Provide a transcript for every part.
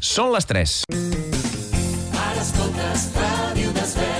Són les 3. Ara escoltes Ràdio Desvern.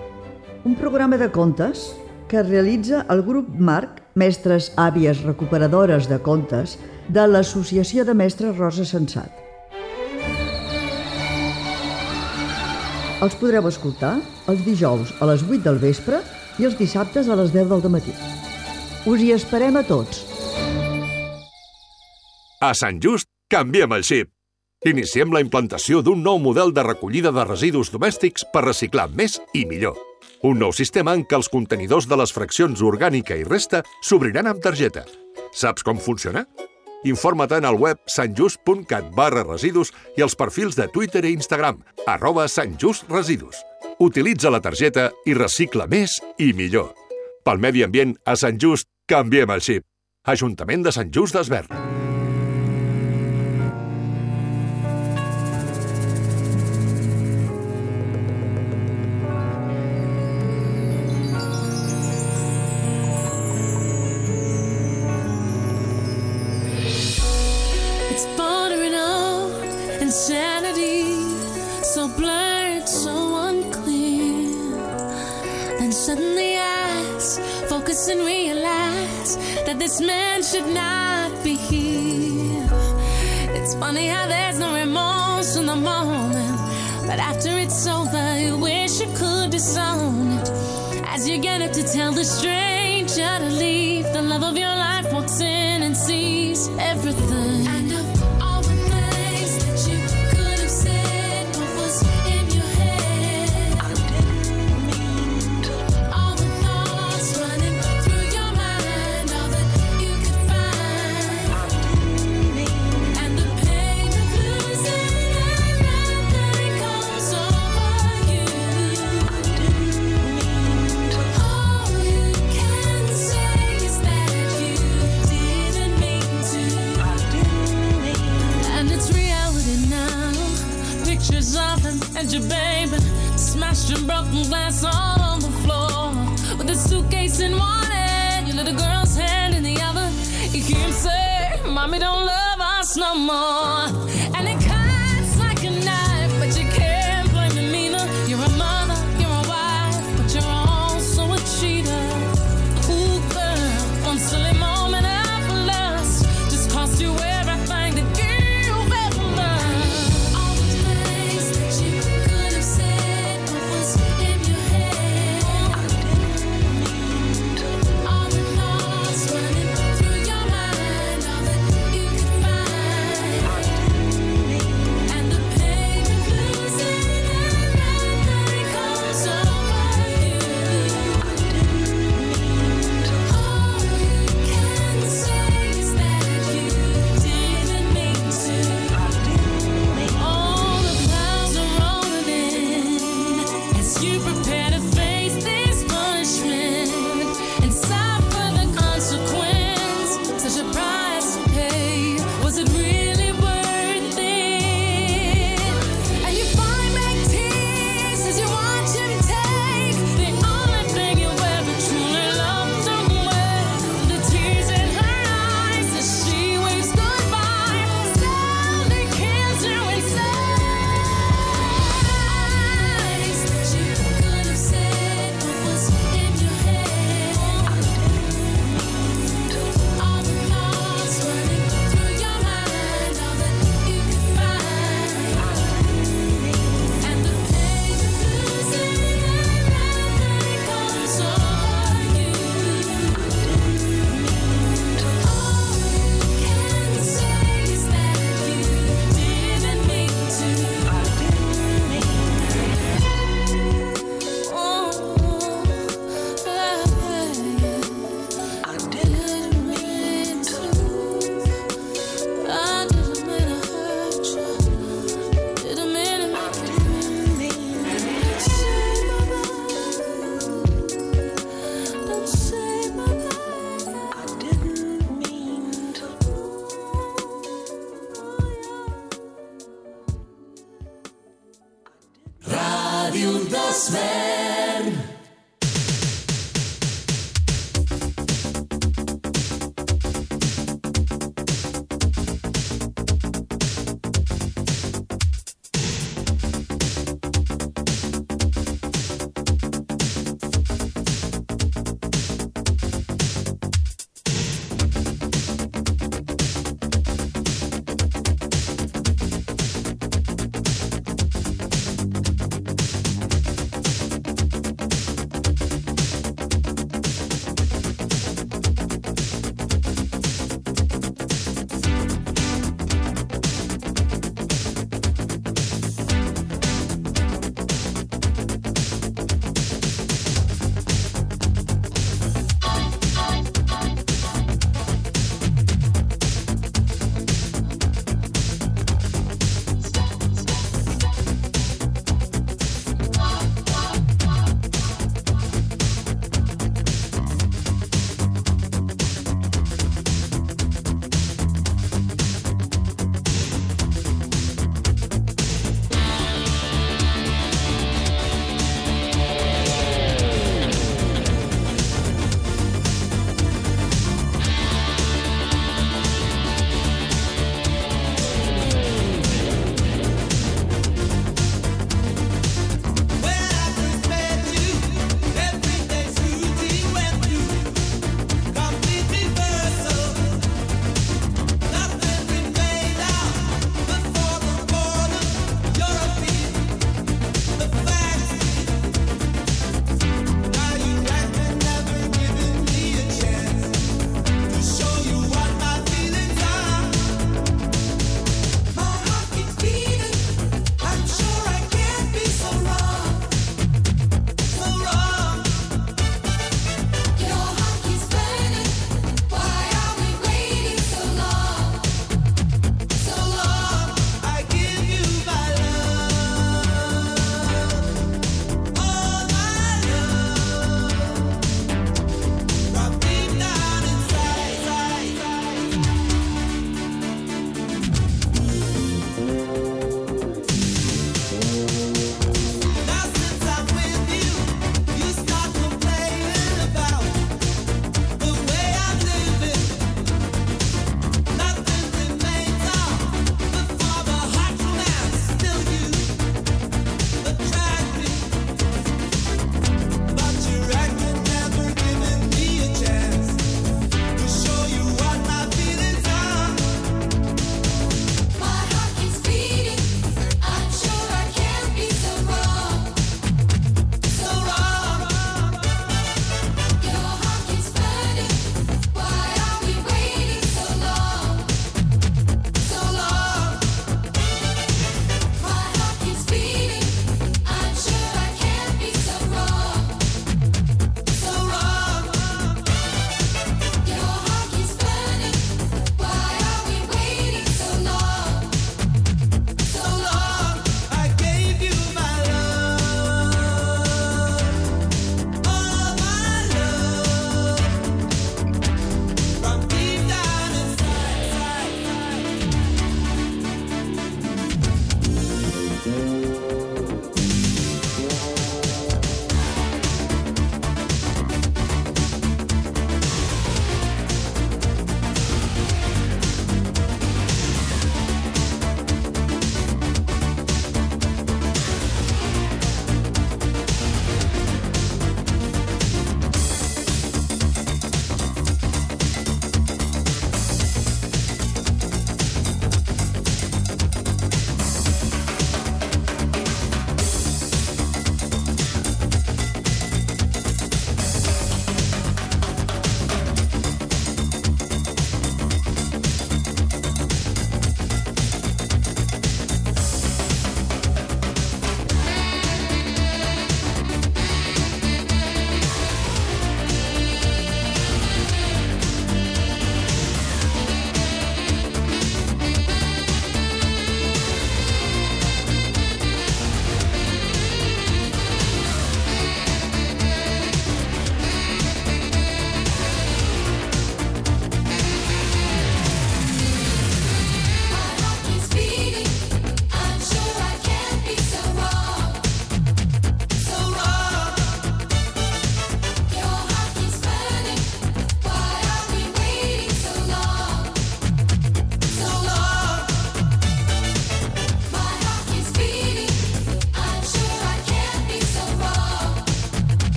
Un programa de contes que realitza el grup Marc, mestres àvies recuperadores de contes, de l'Associació de Mestres Rosa Sensat. Els podreu escoltar els dijous a les 8 del vespre i els dissabtes a les 10 del matí. Us hi esperem a tots. A Sant Just, canviem el xip. Iniciem la implantació d'un nou model de recollida de residus domèstics per reciclar més i millor. Un nou sistema en què els contenidors de les fraccions orgànica i resta s'obriran amb targeta. Saps com funciona? Informa't al web santjust.cat barra residus i els perfils de Twitter i Instagram, arroba santjustresidus. Utilitza la targeta i recicla més i millor. Pel medi ambient, a Sant Just, canviem el xip. Ajuntament de Sant Just d'Esvern. Should not be here. It's funny how there's no remorse in the moment, but after it's over, you wish you could disown it. As you get up to tell the stranger to leave, the love of your life walks in and sees everything. Glass all on the floor. With a suitcase in one hand, your little girl's hand in the other. You hear him say, Mommy don't love us no more.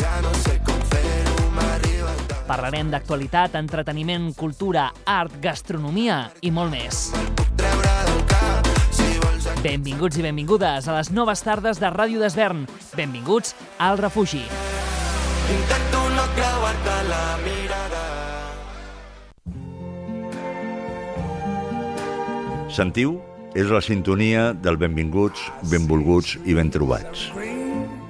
Ja no sé com fer-ho, m'arriba el tant. Parlarem d'actualitat, entreteniment, cultura, art, gastronomia i molt més. Benvinguts i benvingudes a les noves tardes de Ràdio d'Esvern. Benvinguts al refugi. Intento no creuar-te la mirada. Sentiu? És la sintonia del benvinguts, benvolguts i ben trobats.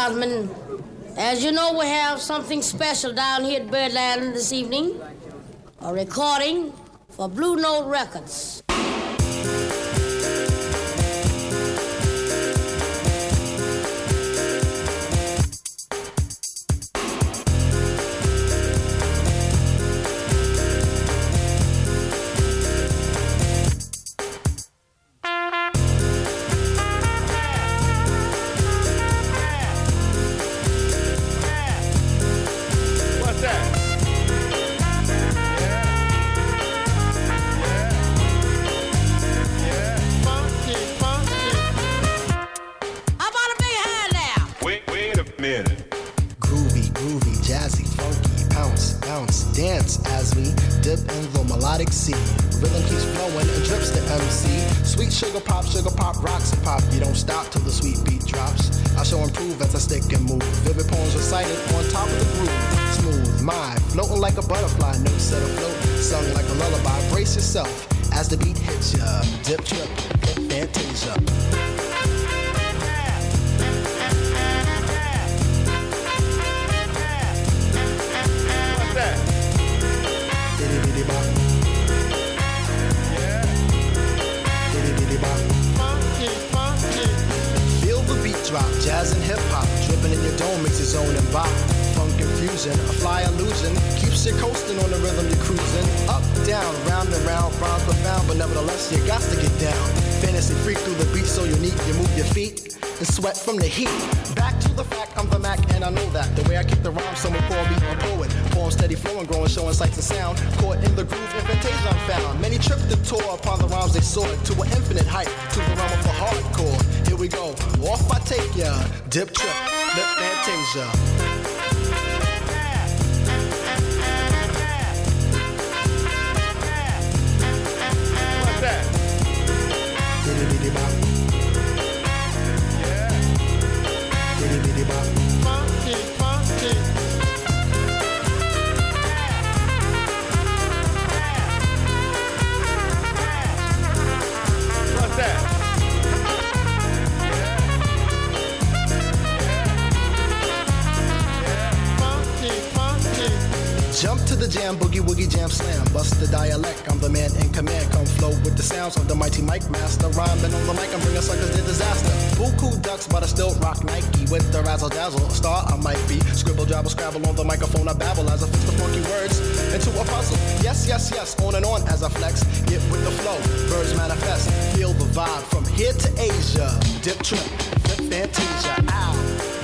As you know, we have something special down here at Birdland this evening. A recording for Blue Note Records. Melodic sea. Rhythm keeps flowing and drips the MC. Sweet sugar pop, sugar pop, rocks and pop. You don't stop till the sweet beat drops. I shall improve as I stick and move. Vivid poems recited on top of the groove. Smooth, mind, floating like a butterfly, no set afloat. Sung like a lullaby. Brace yourself as the beat hits ya. Dip, trip, fantasia. Jazz and hip hop, dripping in your dome makes your zone and bop. Funk confusion, a fly illusion, keeps you coasting on the rhythm you're cruising. Up, down, round and round, rhymes profound, but nevertheless you got to get down. Fantasy freak through the beat so unique, you move your feet and sweat from the heat. Back to the fact, I'm the Mac and I know that. The way I kick the rhyme, someone call me a poet. Form steady flowing, growing, showing sights and sound. Caught in the groove, invitation I'm found. Many tripped the tour upon the rhymes they soared to an infinite height, to the realm of the hardcore. Here we go, off I take ya, dip trip, lip fantasia. Dialect, I'm the man in command. Come flow with the sounds of the mighty mic master. Rhyming on the mic, I'm bringing suckers to disaster. Buku ducks, but I still rock Nike with the razzle dazzle. A star I might be. Scribble, jabble, scrabble on the microphone. I babble as I fix the funky words into a puzzle. Yes, yes, yes, on and on as I flex. Get with the flow, birds manifest. Feel the vibe from here to Asia. Dip trip, flip fantasia. Ow.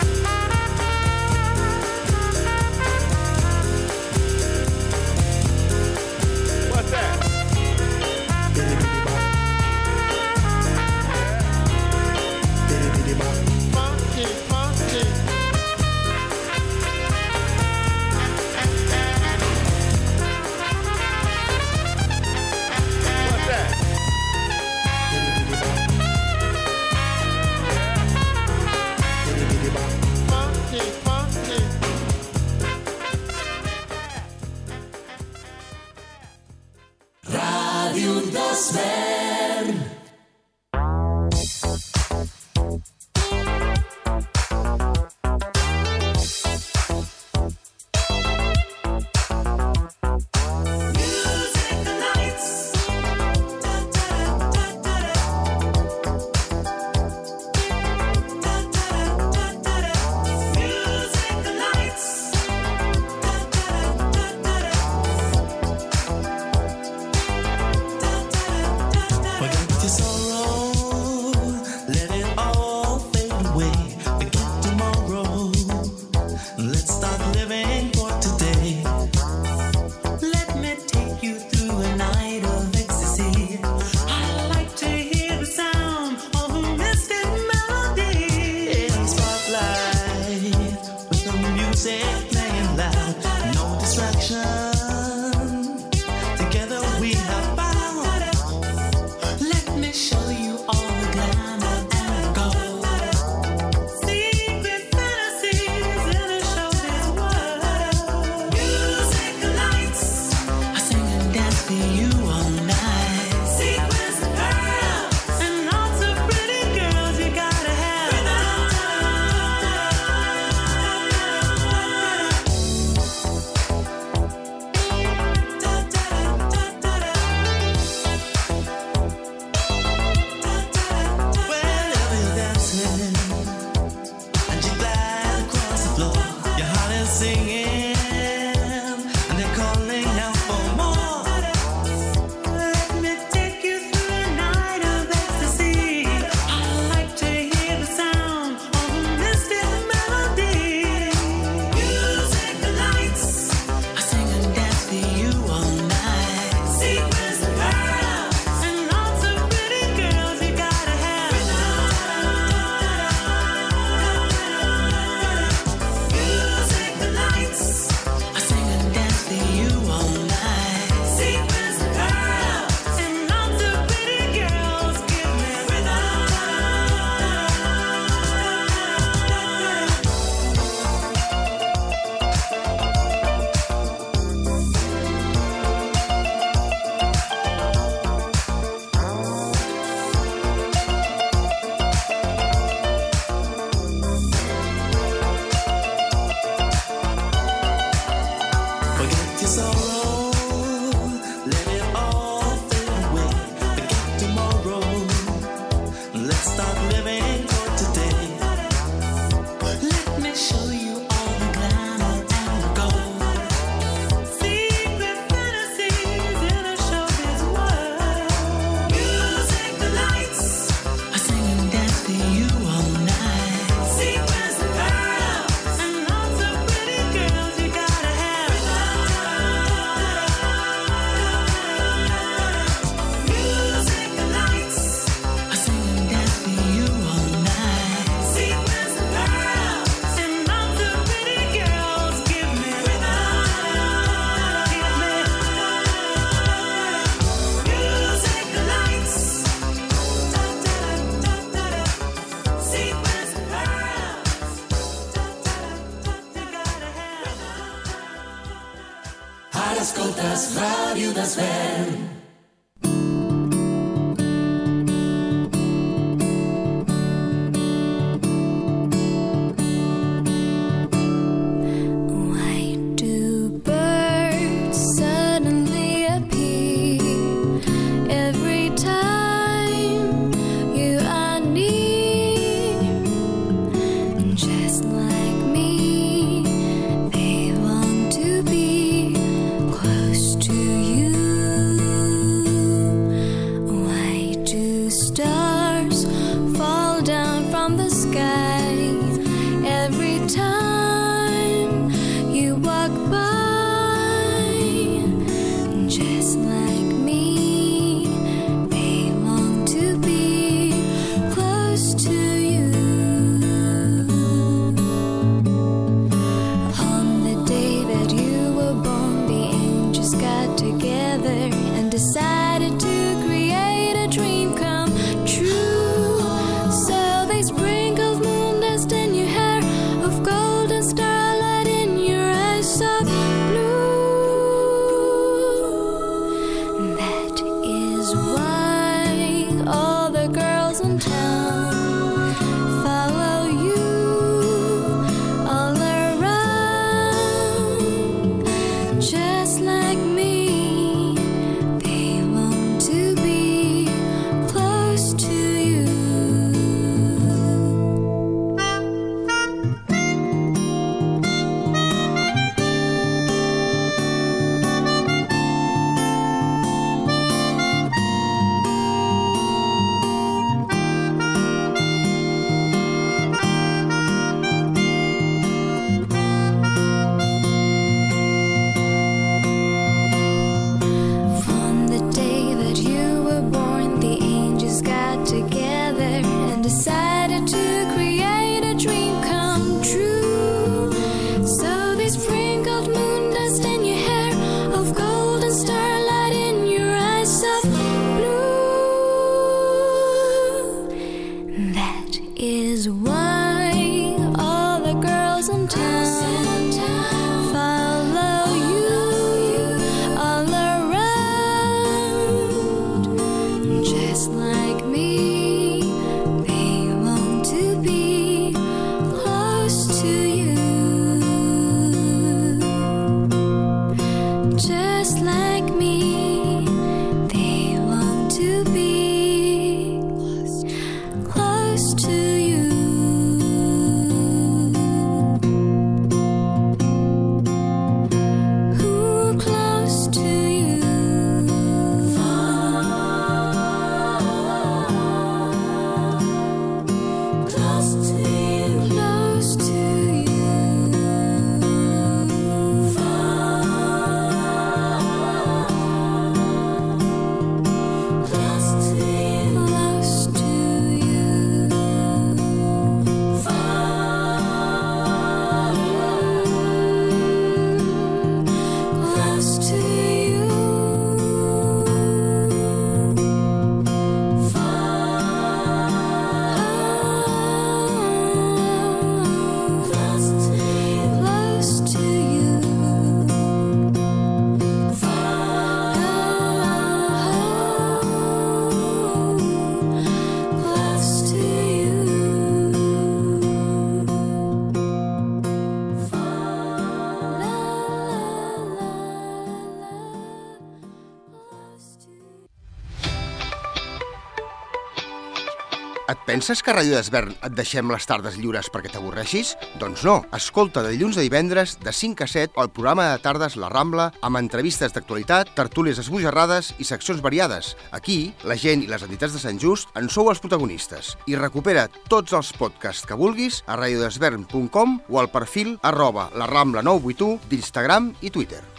Penses que a Ràdio Desvern et deixem les tardes lliures perquè t'avorreixis? Doncs no. Escolta de dilluns a divendres, de 5 a 7, el programa de tardes La Rambla, amb entrevistes d'actualitat, tertúlies esbojarrades i seccions variades. Aquí, la gent i les entitats de Sant Just en sou els protagonistes. I recupera tots els podcasts que vulguis a radiodesvern.com o al perfil arroba la Rambla 981 d'Instagram i Twitter.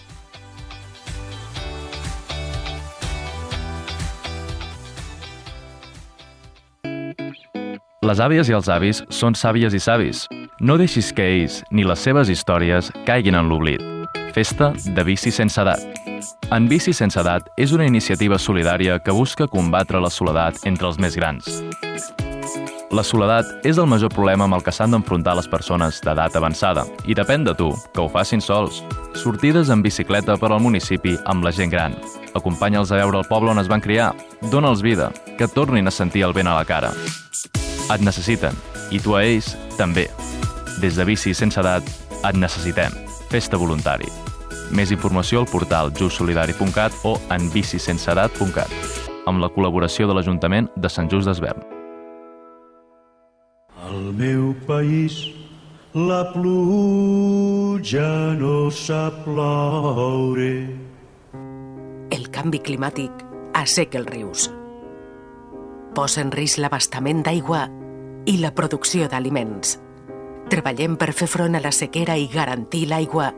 Les àvies i els avis són sàvies i savis. No deixis que ells ni les seves històries caiguin en l'oblit. Festa de bici sense edat. En Bici sense edat és una iniciativa solidària que busca combatre la soledat entre els més grans. La soledat és el major problema amb el que s'han d'enfrontar les persones d'edat avançada i depèn de tu, que ho facin sols. Sortides en bicicleta per al municipi amb la gent gran. Acompanya'ls a veure el poble on es van criar. Dóna'ls vida, que tornin a sentir el vent a la cara. Et necessiten, i tu a ells també. Des de Bici Sense Edat, et necessitem. Festa voluntari. Més informació al portal justsolidari.cat o en bicisenseedat.cat, amb la col·laboració de l'Ajuntament de Sant Just d'Esvern. Al meu país la pluja no sap ploure. El canvi climàtic asseca els rius. Posa en risc l'abastament d'aigua i la producció d'aliments. Treballem per fer front a la sequera i garantir l'aigua,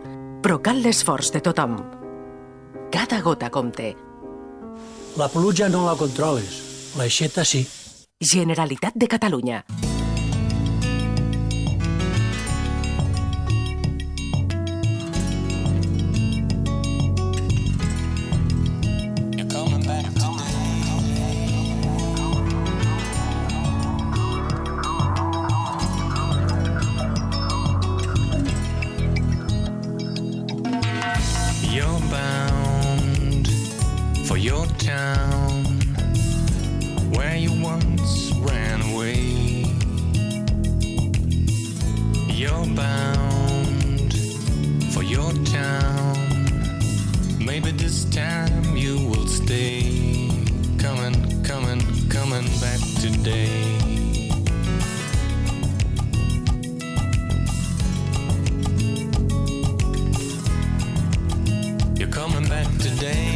però cal l'esforç de tothom. Cada gota compte. La pluja no la controles, l'aixeta sí. Generalitat de Catalunya. Back today.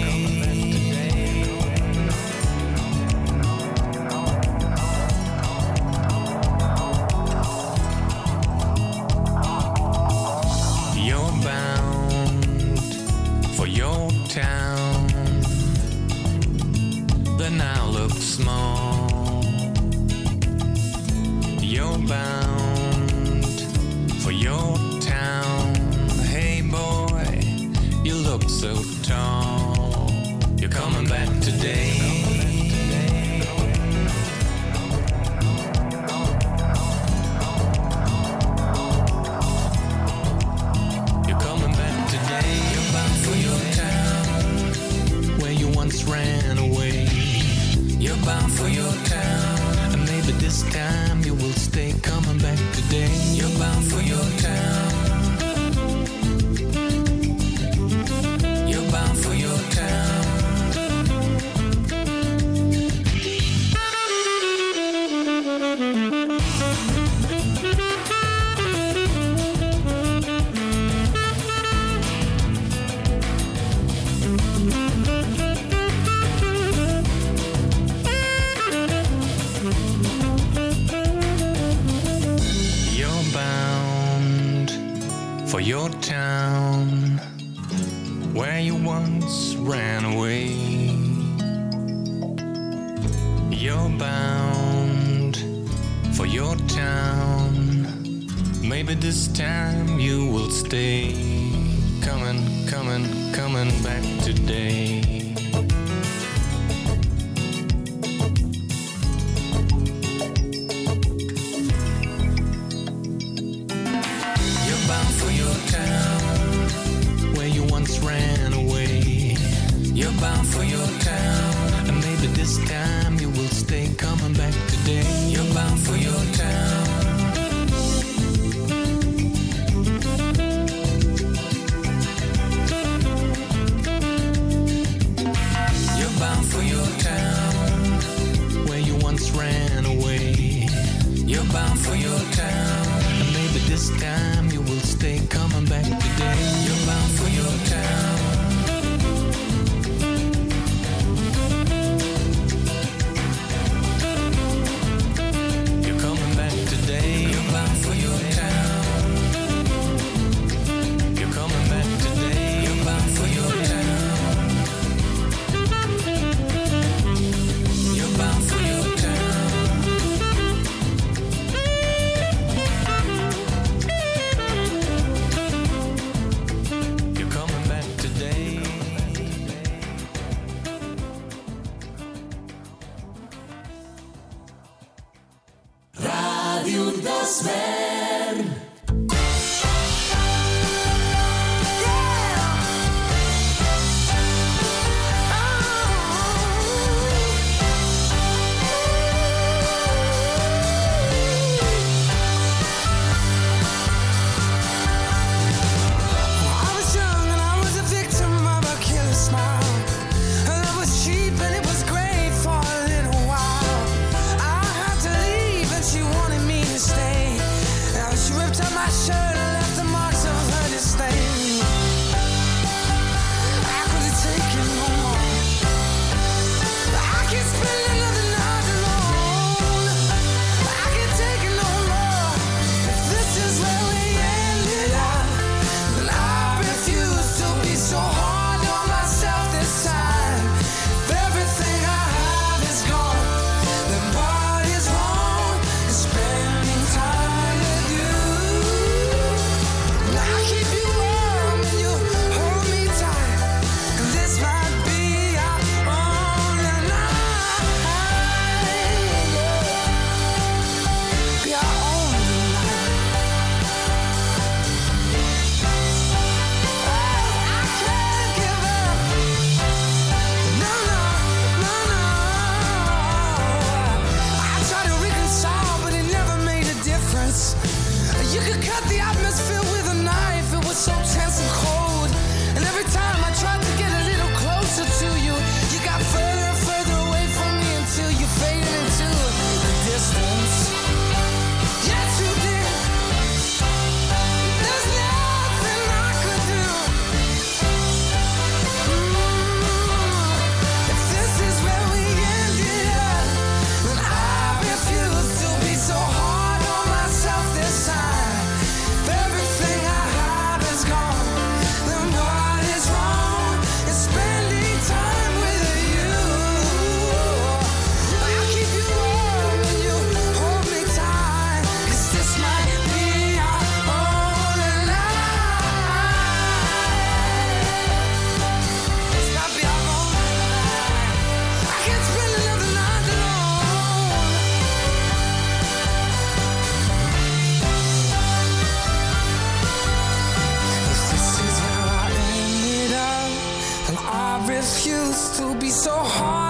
To be so hard